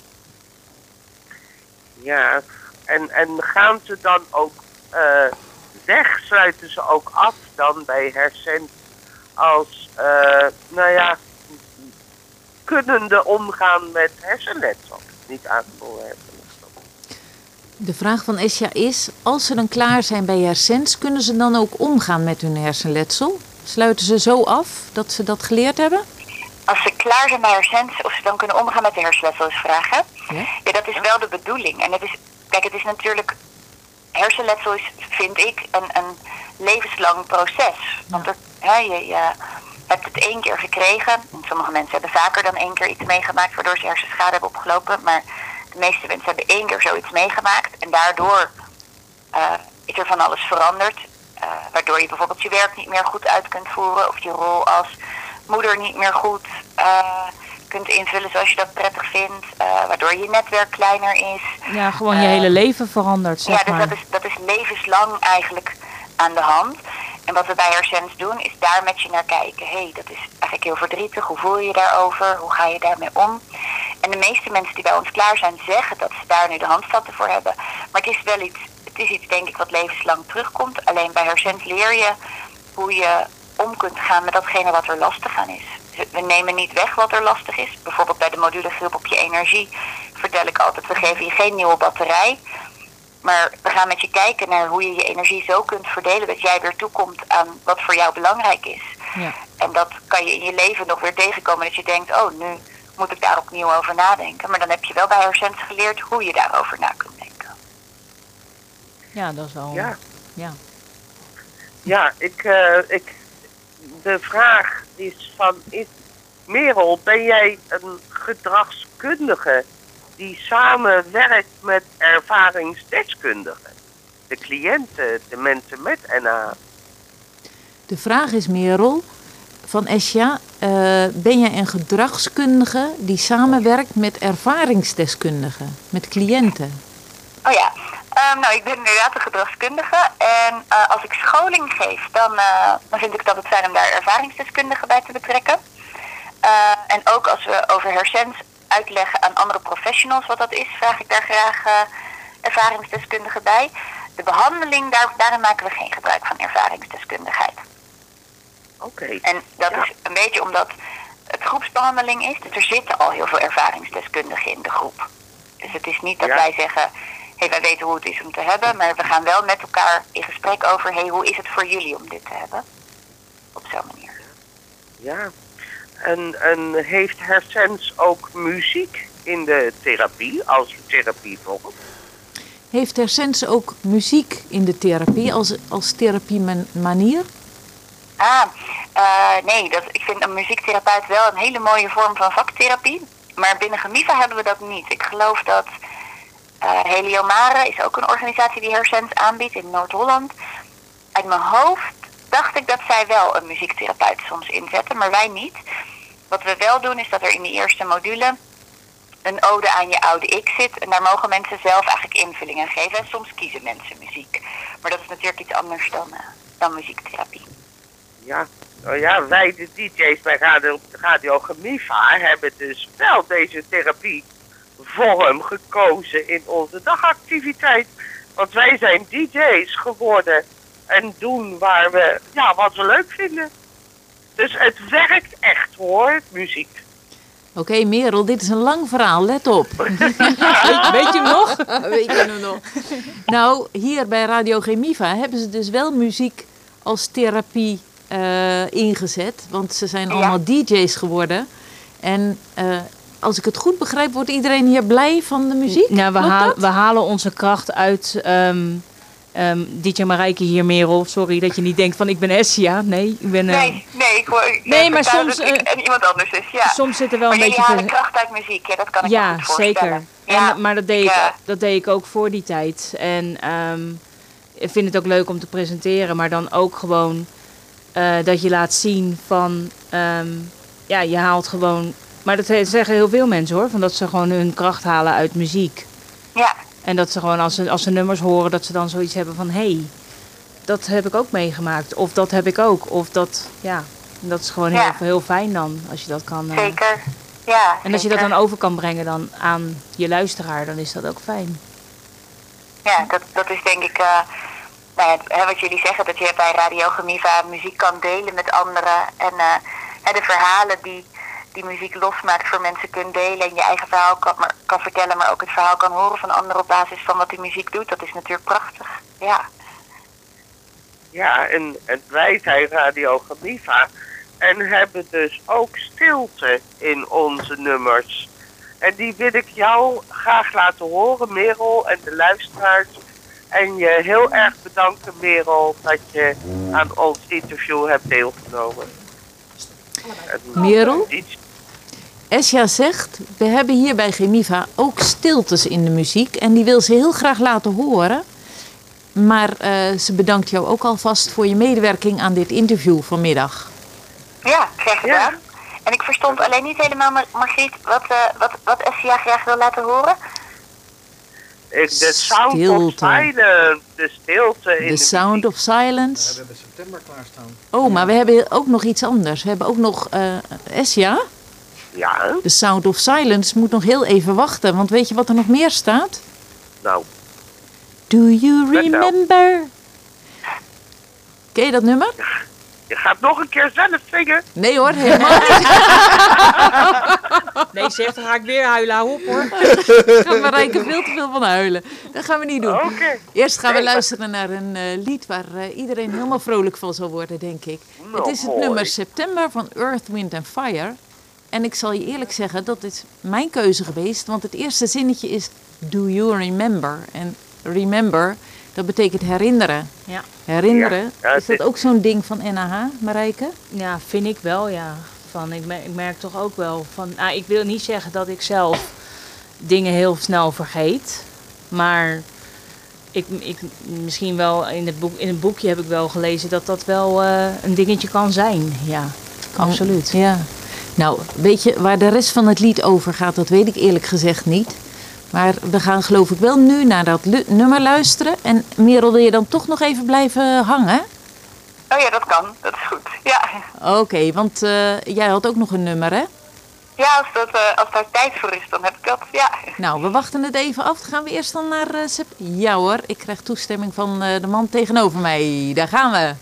[SPEAKER 4] Ja, en, en gaan ze dan ook eh, weg, sluiten ze ook af dan bij hersens als, eh, nou ja, kunnende omgaan met hersenletsel? Niet aangeboren hersenletsel.
[SPEAKER 5] De vraag van Esja is, als ze dan klaar zijn bij hersens, kunnen ze dan ook omgaan met hun hersenletsel? Sluiten ze zo af dat ze dat geleerd hebben?
[SPEAKER 7] Als ze klaar zijn bij hersens, of ze dan kunnen omgaan met de hersenletsel is vraag, hè?
[SPEAKER 5] Ja.
[SPEAKER 7] Ja, dat is wel de bedoeling. En het is, kijk, het is natuurlijk, hersenletsel is, vind ik, een, een levenslang proces. Want er, hè, je, je hebt het één keer gekregen. En sommige mensen hebben vaker dan één keer iets meegemaakt waardoor ze hersenschade hebben opgelopen. Maar de meeste mensen hebben één keer zoiets meegemaakt. En daardoor eh, is er van alles veranderd. eh, waardoor je bijvoorbeeld je werk niet meer goed uit kunt voeren. Of je rol als moeder niet meer goed eh, kunt invullen zoals je dat prettig vindt. waardoor je netwerk kleiner is.
[SPEAKER 6] Ja, gewoon je hele leven verandert, zeg
[SPEAKER 7] Ja, dus
[SPEAKER 6] maar.
[SPEAKER 7] dat is, dat is levenslang eigenlijk aan de hand. En wat we bij Hersens doen, is daar met je naar kijken. Hé, hey, dat is eigenlijk heel verdrietig. Hoe voel je je daarover? Hoe ga je daarmee om? En de meeste mensen die bij ons klaar zijn, zeggen dat ze daar nu de handvatten voor hebben. Maar het is wel iets, het is iets denk ik wat levenslang terugkomt. Alleen bij Hersens leer je hoe je om kunt gaan met datgene wat er lastig aan is. Dus We nemen niet weg wat er lastig is. Bijvoorbeeld bij de module grip op je energie vertel ik altijd, we geven je geen nieuwe batterij. Maar we gaan met je kijken naar hoe je je energie zo kunt verdelen dat jij weer toekomt aan wat voor jou belangrijk is.
[SPEAKER 6] Ja.
[SPEAKER 7] En dat kan je in je leven nog weer tegenkomen dat je denkt, oh nu moet ik daar opnieuw over nadenken. Maar dan heb je wel bij Hersens geleerd hoe je daarover na kunt denken.
[SPEAKER 6] ja, dat is wel...
[SPEAKER 4] Ja.
[SPEAKER 6] Ja.
[SPEAKER 4] Ja, ik, eh, ik, de vraag is van, is, Merel, ben jij een gedragskundige die samenwerkt met ervaringsdeskundigen? De cliënten, de mensen met NA.
[SPEAKER 5] De vraag is, Merel, van Esja, eh, ben jij een gedragskundige die samenwerkt met ervaringsdeskundigen, met cliënten?
[SPEAKER 7] Oh ja, Ehm, nou ik ben inderdaad een gedragskundige. En eh, als ik scholing geef, dan, eh, dan vind ik dat het fijn om daar ervaringsdeskundigen bij te betrekken. En ook als we over hersens uitleggen aan andere professionals wat dat is, vraag ik daar graag ervaringsdeskundigen bij. De behandeling, daar, daarin maken we geen gebruik van ervaringsdeskundigheid.
[SPEAKER 4] Oké.
[SPEAKER 7] En dat
[SPEAKER 4] Ja.
[SPEAKER 7] is een beetje omdat het groepsbehandeling is. Dus er zitten al heel veel ervaringsdeskundigen in de groep. Dus het is niet dat
[SPEAKER 4] Ja.
[SPEAKER 7] wij zeggen, hey, wij weten hoe het is om te hebben. Maar we gaan wel met elkaar in gesprek over, hey, hoe is het voor jullie om dit te hebben? Op zo'n manier.
[SPEAKER 4] Ja. En, en heeft hersens ook muziek in de therapie, als je therapie volgt?
[SPEAKER 5] Heeft Hersens ook muziek in de therapie als, als therapie manier?
[SPEAKER 7] Ah, nee, dat, ik vind een muziektherapeut wel een hele mooie vorm van vaktherapie. Maar binnen Gemiva hebben we dat niet. Ik geloof dat eh Heliomare is ook een organisatie die Hersens aanbiedt in Noord-Holland. Uit mijn hoofd dacht ik dat zij wel een muziektherapeut soms inzetten, maar wij niet. Wat we wel doen is dat er in de eerste module een ode aan je oude ik zit. En daar mogen mensen zelf eigenlijk invulling aan geven. En soms kiezen mensen muziek. Maar dat is natuurlijk iets anders dan, eh, dan muziektherapie.
[SPEAKER 4] Ja, nou ja, wij de DJ's bij Radio, Radio Gemiva hebben dus wel deze therapievorm gekozen in onze dagactiviteit. Want wij zijn DJ's geworden en doen waar we, ja, wat we leuk vinden. Dus het werkt echt hoor, muziek.
[SPEAKER 5] Oké, Merel, dit is een lang verhaal, let op.
[SPEAKER 6] Weet, je nog?
[SPEAKER 5] Weet je nog? Nou, hier bij Radio Gemiva hebben ze dus wel muziek als therapie eh, ingezet. Want ze zijn
[SPEAKER 7] Ja.
[SPEAKER 5] allemaal DJ's geworden. En eh, als ik het goed begrijp, wordt iedereen hier blij van de muziek?
[SPEAKER 6] Nou, we, halen, we halen onze kracht uit ehm ehm, DJ Marijke hier, Merel. Sorry dat je niet denkt van ik ben Essia. Nee, ik ben... eh,
[SPEAKER 7] Nee, nee, ik ik-
[SPEAKER 6] Nee,
[SPEAKER 7] ik
[SPEAKER 6] maar soms,
[SPEAKER 7] ik en iemand anders is, ja.
[SPEAKER 6] Soms zit er wel
[SPEAKER 7] maar
[SPEAKER 6] een
[SPEAKER 7] jullie
[SPEAKER 6] beetje...
[SPEAKER 7] halen
[SPEAKER 6] ver-
[SPEAKER 7] kracht uit muziek, ja, dat kan ik me
[SPEAKER 6] Ja,
[SPEAKER 7] goed
[SPEAKER 6] zeker.
[SPEAKER 7] Ja.
[SPEAKER 6] En, maar dat deed, ik,
[SPEAKER 7] Ja.
[SPEAKER 6] dat deed ik ook voor die tijd. En ehm, ik vind het ook leuk om te presenteren, maar dan ook gewoon eh, dat je laat zien van, ehm, ja, je haalt gewoon, maar dat zeggen heel veel mensen hoor, van dat ze gewoon hun kracht halen uit muziek.
[SPEAKER 7] ja,
[SPEAKER 6] En dat ze gewoon als ze, als ze nummers horen, dat ze dan zoiets hebben van, hé, hey, dat heb ik ook meegemaakt. Of dat heb ik ook. Of dat, ja, dat is gewoon heel,
[SPEAKER 7] Ja.
[SPEAKER 6] heel fijn dan, als je dat kan. eh,
[SPEAKER 7] zeker. Ja,
[SPEAKER 6] en als je dat dan over kan brengen dan aan je luisteraar, dan is dat ook fijn.
[SPEAKER 7] Ja, dat, dat is denk ik, eh, hè, wat jullie zeggen, dat je bij Radio Gemiva muziek kan delen met anderen. En eh, de verhalen die, die muziek losmaakt voor mensen kunt delen. En je eigen verhaal kan, kan vertellen, maar ook het verhaal kan horen van anderen op basis van wat die muziek doet. Dat is natuurlijk prachtig. Ja,
[SPEAKER 4] Ja, en, en wij zijn Radio Gemiva en hebben dus ook stilte in onze nummers. En die wil ik jou graag laten horen, Merel en de luisteraars. En je heel erg bedanken, Merel, dat je aan ons interview hebt deelgenomen. En-
[SPEAKER 5] Merel? Esja zegt, we hebben hier bij Gemiva ook stiltes in de muziek. En die wil ze heel graag laten horen. Maar eh, ze bedankt jou ook alvast voor je medewerking aan dit interview vanmiddag.
[SPEAKER 7] ja graag gedaan. En ik verstond alleen niet helemaal, Mar- Margriet, wat, eh wat, wat Essia graag wil laten horen.
[SPEAKER 4] De sound of
[SPEAKER 5] Stilte.
[SPEAKER 4] silence, de stilte in
[SPEAKER 5] The
[SPEAKER 4] de
[SPEAKER 5] Sound
[SPEAKER 4] muziek.
[SPEAKER 5] of Silence.
[SPEAKER 3] We hebben september klaarstaan.
[SPEAKER 5] Oh, maar we hebben ook nog iets anders. We hebben ook nog eh Esja.
[SPEAKER 4] Ja,
[SPEAKER 5] The Sound of Silence moet nog heel even wachten. Want weet je wat er nog meer staat?
[SPEAKER 4] nou,
[SPEAKER 5] Do you remember? Ken je dat nummer?
[SPEAKER 4] Je gaat nog een keer zelf zingen.
[SPEAKER 5] Nee hoor, helemaal niet.
[SPEAKER 6] Nee, zeg, dan ga ik weer huilen. Hou op hoor.
[SPEAKER 5] Daar gaat Marijke veel te veel van huilen. Dat gaan we niet doen.
[SPEAKER 4] Oké.
[SPEAKER 5] Eerst gaan we luisteren naar een eh, lied waar eh, iedereen helemaal vrolijk van zal worden, denk ik.
[SPEAKER 4] Nou,
[SPEAKER 5] het is het
[SPEAKER 4] mooi.
[SPEAKER 5] nummer September van Earth, Wind and Fire. En ik zal je eerlijk zeggen, dat is mijn keuze geweest. Want het eerste zinnetje is Do you remember? En remember, dat betekent herinneren.
[SPEAKER 6] Ja.
[SPEAKER 5] Herinneren,
[SPEAKER 4] Ja,
[SPEAKER 5] is dat ook zo'n ding van NAH, Marijke?
[SPEAKER 6] Ja, vind ik wel, ja. Van, ik, merk, ik merk toch ook wel van... Ah, ik wil niet zeggen dat ik zelf dingen heel snel vergeet. Maar ik, ik, misschien wel in het, boek, in het boekje heb ik wel gelezen dat dat wel eh, een dingetje kan zijn. Ja, absoluut.
[SPEAKER 5] Ja. Nou, weet je, waar de rest van het lied over gaat, dat weet ik eerlijk gezegd niet. Maar we gaan geloof ik wel nu naar dat lu- nummer luisteren. En Merel, wil je dan toch nog even blijven hangen?
[SPEAKER 7] Oh ja, dat kan. Dat is goed. Ja,
[SPEAKER 5] Oké, want eh, jij had ook nog een nummer, hè?
[SPEAKER 7] ja als, dat, eh, als daar tijd voor is, dan heb ik dat. Ja.
[SPEAKER 5] Nou, we wachten het even af. Gaan we eerst dan naar eh, Sep? Ja hoor, ik krijg toestemming van eh, de man tegenover mij. Daar gaan we.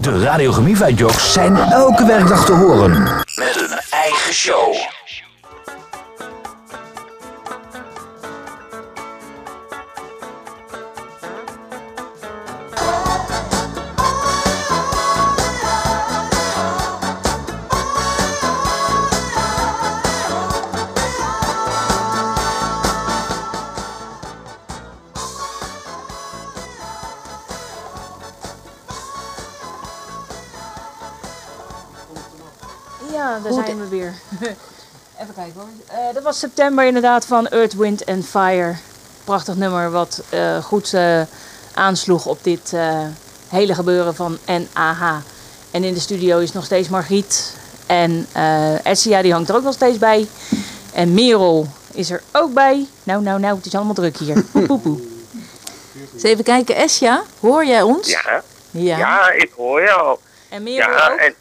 [SPEAKER 8] De Radio Gemiva zijn elke werkdag te horen. Met hun eigen show.
[SPEAKER 6] Even kijken hoor. Eh, dat was september inderdaad van Earth, Wind and Fire. Prachtig nummer wat eh, goed eh, aansloeg op dit eh, hele gebeuren van NAH. En in de studio is nog steeds Margriet. En eh Essia die hangt er ook nog steeds bij. En Merel is er ook bij. Nou, nou, nou, het is allemaal druk hier. Poe, poe, poe.
[SPEAKER 5] Eens even kijken, Esja, hoor jij ons?
[SPEAKER 4] Ja,
[SPEAKER 5] Ja.
[SPEAKER 4] ja, ik hoor al.
[SPEAKER 6] En Merel
[SPEAKER 4] Ja,
[SPEAKER 6] ook?
[SPEAKER 4] en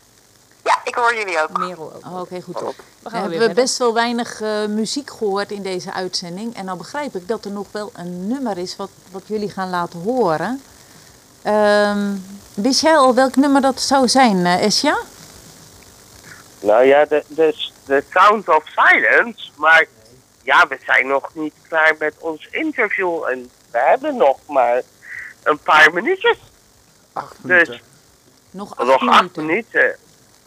[SPEAKER 7] Ja, ik hoor jullie ook.
[SPEAKER 6] Merel ook.
[SPEAKER 5] Oh, Oké, goed.
[SPEAKER 6] We
[SPEAKER 5] We
[SPEAKER 6] gaan weer
[SPEAKER 5] hebben
[SPEAKER 6] verder.
[SPEAKER 5] best wel weinig eh, muziek gehoord in deze uitzending. En nou begrijp ik dat er nog wel een nummer is wat, wat jullie gaan laten horen. Ehm, wist jij al welk nummer dat zou zijn, eh Esja?
[SPEAKER 4] Nou ja, de, de, de Sound of Silence. Maar ja, we zijn nog niet klaar met ons interview. En we hebben nog maar een paar minuutjes.
[SPEAKER 3] Acht
[SPEAKER 4] Dus
[SPEAKER 3] minuten.
[SPEAKER 5] Nog acht
[SPEAKER 4] nog
[SPEAKER 5] minuten.
[SPEAKER 4] acht minuten.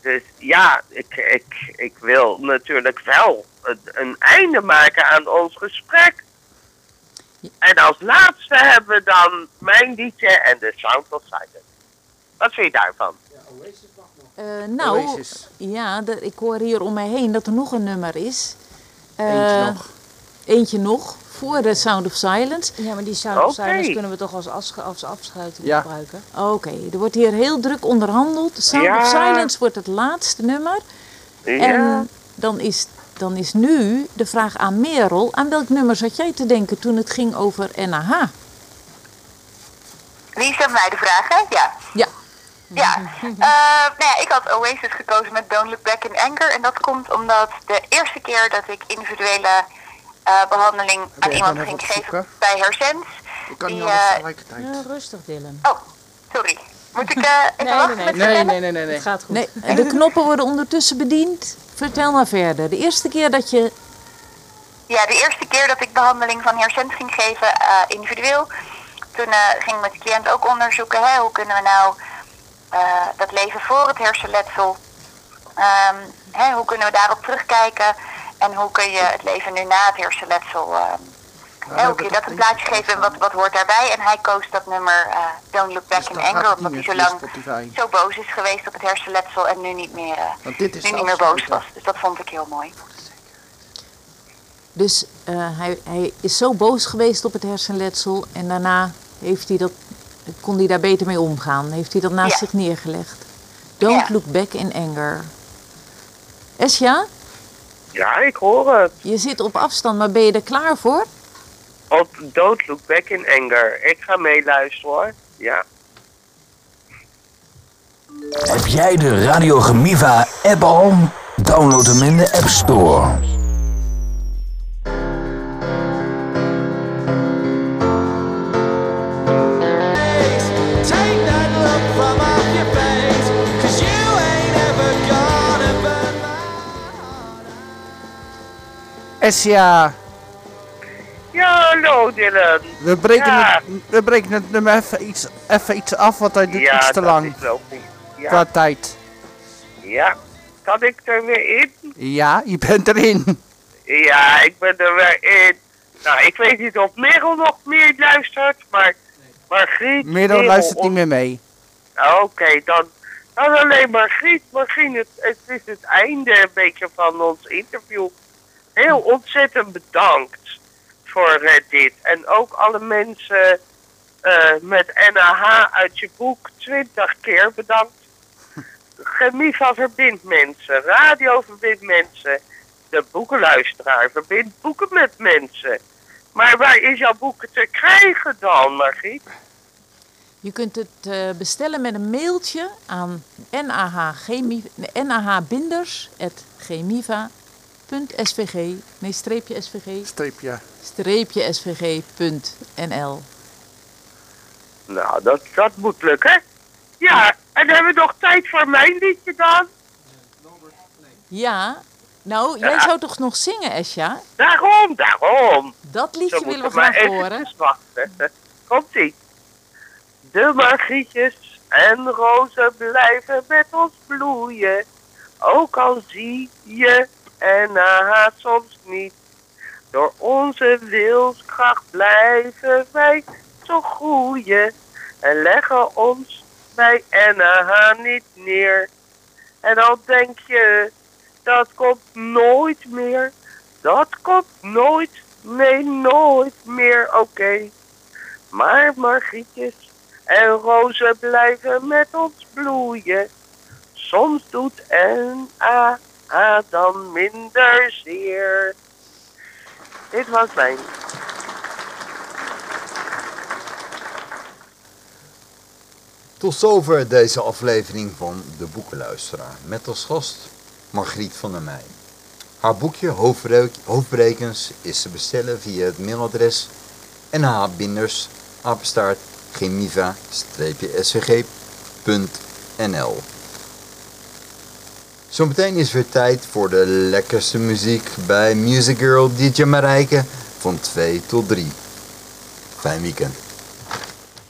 [SPEAKER 4] Dus ja, ik, ik, ik wil natuurlijk wel een, een einde maken aan ons gesprek. En als laatste hebben we dan mijn liedje en de Sound of Silence. Wat vind je daarvan?
[SPEAKER 5] Eh, nou,
[SPEAKER 3] Oasis.
[SPEAKER 5] ja, de- ik hoor hier om mij heen dat er nog een nummer is. Eh,
[SPEAKER 3] Eentje nog.
[SPEAKER 5] Eentje nog, voor de Sound of Silence.
[SPEAKER 6] Ja, maar die Sound of. Silence kunnen we toch als, afsch- als afsluiting
[SPEAKER 3] Ja.
[SPEAKER 6] gebruiken?
[SPEAKER 5] Oké, er wordt hier heel druk onderhandeld. Sound
[SPEAKER 4] Ja.
[SPEAKER 5] of Silence wordt het laatste nummer.
[SPEAKER 4] Ja,
[SPEAKER 5] En dan is, dan is nu de vraag aan Merel. Aan welk nummer zat jij te denken toen het ging over NAH?
[SPEAKER 7] Wie stelt mij de vraag, hè? Ja.
[SPEAKER 5] Ja.
[SPEAKER 7] Ja, Eh, nou ja, ik had Oasis gekozen met Don't Look Back in Anger. En dat komt omdat de eerste keer dat ik individuele behandeling aan iemand ging
[SPEAKER 3] even
[SPEAKER 7] geven bij Hersens.
[SPEAKER 3] Ik kan niet alles
[SPEAKER 7] eh,
[SPEAKER 3] tegelijkertijd.
[SPEAKER 6] Ja, rustig Dylan.
[SPEAKER 7] Oh, sorry. Moet ik eh, even
[SPEAKER 6] Nee, nee,
[SPEAKER 7] wachten
[SPEAKER 6] nee.
[SPEAKER 7] met
[SPEAKER 3] Nee, nee, nee, nee. nee.
[SPEAKER 6] Het gaat goed.
[SPEAKER 5] Nee, de knoppen worden ondertussen bediend. Vertel maar verder. De eerste keer dat je...
[SPEAKER 7] Ja, de eerste keer dat ik behandeling van Hersens ging geven, eh, individueel. Toen eh, ging ik met de cliënt ook onderzoeken, hè, hoe kunnen we nou eh, dat leven voor het hersenletsel, ehm, hè, hoe kunnen we daarop terugkijken en hoe kun je het leven nu na het hersenletsel, hè, hoe kun je dat een plaatje geven en wat, wat hoort daarbij. En hij koos dat nummer eh, Don't Look Back
[SPEAKER 3] Dus
[SPEAKER 7] in Anger, omdat hij zo lang zo boos is geweest op het hersenletsel en nu niet meer, eh,
[SPEAKER 3] Want dit is
[SPEAKER 7] nu niet meer boos was. Dus dat vond ik heel mooi.
[SPEAKER 5] Dus eh, hij, hij is zo boos geweest op het hersenletsel. En daarna heeft hij dat, kon hij daar beter mee omgaan. Heeft hij dat naast
[SPEAKER 7] Ja.
[SPEAKER 5] zich neergelegd. Don't
[SPEAKER 7] Ja.
[SPEAKER 5] look back in anger. Esja,
[SPEAKER 4] ja, ik hoor het.
[SPEAKER 5] je zit op afstand, maar ben je er klaar voor?
[SPEAKER 4] Op Don't Look Back in Anger. Ik ga meeluisteren hoor. Ja.
[SPEAKER 8] Heb jij de Radio Gemiva app al? Download hem in de App Store.
[SPEAKER 3] Essia,
[SPEAKER 4] Ja, hallo Dylan.
[SPEAKER 3] we breken,
[SPEAKER 4] Ja.
[SPEAKER 3] het, we breken het nummer even iets, even iets af, want hij duurt
[SPEAKER 4] ja,
[SPEAKER 3] iets te
[SPEAKER 4] dat
[SPEAKER 3] lang
[SPEAKER 4] logisch. Ja,
[SPEAKER 3] qua tijd.
[SPEAKER 4] ja. Kan ik er weer in?
[SPEAKER 3] Ja, je bent erin.
[SPEAKER 4] Ja, ik ben er weer in. Nou, ik weet niet of Merel nog meer luistert, maar Margriet...
[SPEAKER 3] Merel luistert niet meer mee.
[SPEAKER 4] Oké, dan, dan alleen Margriet. Margriet, het, het is het einde een beetje van ons interview. Heel ontzettend bedankt voor eh, dit. En ook alle mensen eh, met NAH uit je boek 20 keer bedankt. Chemiva verbindt mensen, radio verbindt mensen, de boekenluisteraar verbindt boeken met mensen. Maar waar is jouw boeken te krijgen dan, Margriet?
[SPEAKER 5] Je kunt het eh, bestellen met een mailtje aan nah-binders.gemiva.svg, nee, streepje svg,
[SPEAKER 3] Streepje.
[SPEAKER 5] streepje svg.nl.
[SPEAKER 4] Nou, dat, dat moet lukken. Ja, en hebben we nog tijd voor mijn liedje dan?
[SPEAKER 5] Ja, nou, jij zou toch nog zingen, Esja?
[SPEAKER 4] Daarom, daarom.
[SPEAKER 5] Dat
[SPEAKER 4] Zo
[SPEAKER 5] liedje willen we graag horen.
[SPEAKER 4] wachten. Komt-ie. De margrietjes en rozen blijven met ons bloeien. Ook al zie je en haat soms niet. Door onze wilskracht blijven wij zo groeien. En leggen ons bij NH niet neer. En al denk je dat komt nooit meer. Dat komt nooit, nee, nooit meer, oké. Maar Margrietjes en rozen blijven met ons bloeien. Soms doet een A dan minder zeer. Dit was mijn.
[SPEAKER 2] Tot zover deze aflevering van De Boekenluisteraar. Met als gast Margriet van der Meij. Haar boekje Hoofdbrekens is te bestellen via het mailadres nhbinders apenstaart Zometeen is weer tijd voor de lekkerste muziek bij Music Girl DJ Marijke van 2 tot 3. Fijn weekend.